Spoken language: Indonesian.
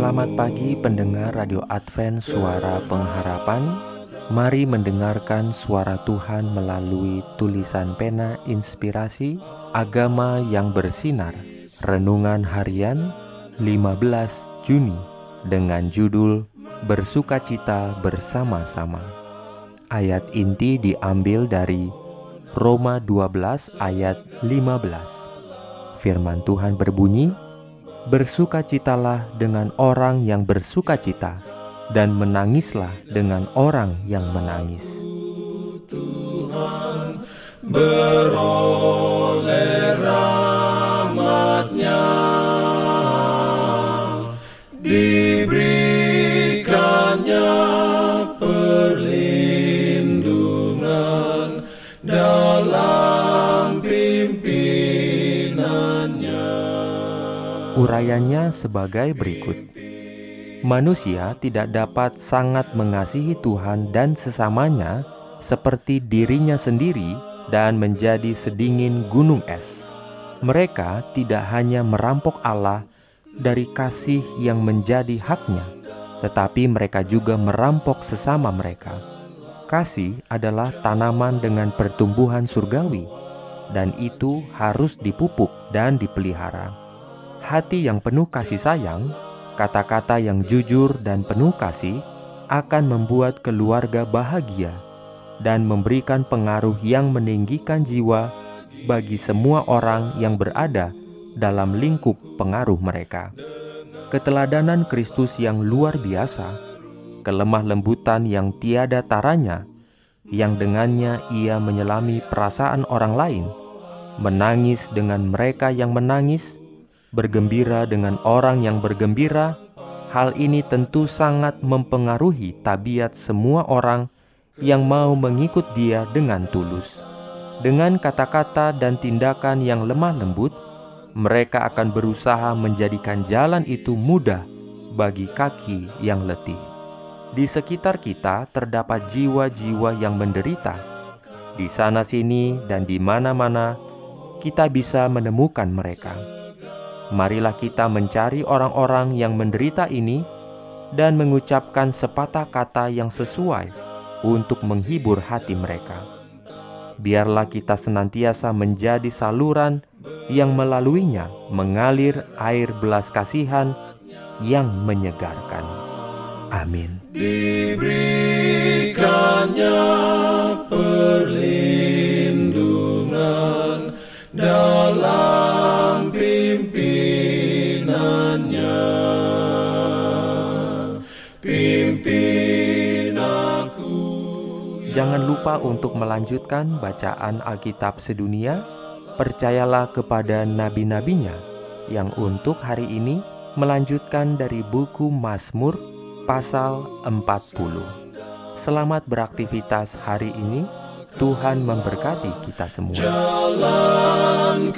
Selamat pagi pendengar Radio Advent Suara Pengharapan. Mari mendengarkan suara Tuhan melalui tulisan pena inspirasi Agama yang bersinar Renungan harian 15 Juni Dengan judul Bersukacita bersama-sama. Ayat inti diambil dari Roma 12 ayat 15 Firman Tuhan berbunyi, Bersukacitalah dengan orang yang bersukacita, dan menangislah dengan orang yang menangis. Tuhan beroleh rahmatnya diberikannya perlindungan dalam Urayanya sebagai berikut. Manusia tidak dapat sangat mengasihi Tuhan dan sesamanya seperti dirinya sendiri dan menjadi sedingin gunung es. Mereka tidak hanya merampok Allah dari kasih yang menjadi haknya, tetapi mereka juga merampok sesama mereka. Kasih adalah tanaman dengan pertumbuhan surgawi, dan itu harus dipupuk dan dipelihara. Hati yang penuh kasih sayang, kata-kata yang jujur dan penuh kasih akan membuat keluarga bahagia dan memberikan pengaruh yang meninggikan jiwa bagi semua orang yang berada dalam lingkup pengaruh mereka. Keteladanan Kristus yang luar biasa, kelemah lembutan yang tiada taranya, yang dengannya ia menyelami perasaan orang lain, menangis dengan mereka yang menangis, bergembira dengan orang yang bergembira, hal ini tentu sangat mempengaruhi tabiat semua orang yang mau mengikut dia dengan tulus. Dengan kata-kata dan tindakan yang lemah lembut, mereka akan berusaha menjadikan jalan itu mudah bagi kaki yang letih. Di sekitar kita terdapat jiwa-jiwa yang menderita. Di sana-sini dan di mana-mana kita bisa menemukan mereka. Marilah kita mencari orang-orang yang menderita ini dan mengucapkan sepatah kata yang sesuai untuk menghibur hati mereka. Biarlah kita senantiasa menjadi saluran yang melaluinya mengalir air belas kasihan yang menyegarkan. Amin. diberikannya perlindungan dalam Jangan lupa untuk melanjutkan bacaan Alkitab sedunia. Percayalah kepada nabi-nabinya yang untuk hari ini melanjutkan dari buku Mazmur pasal 40. Selamat beraktivitas hari ini. Tuhan memberkati kita semua. jalan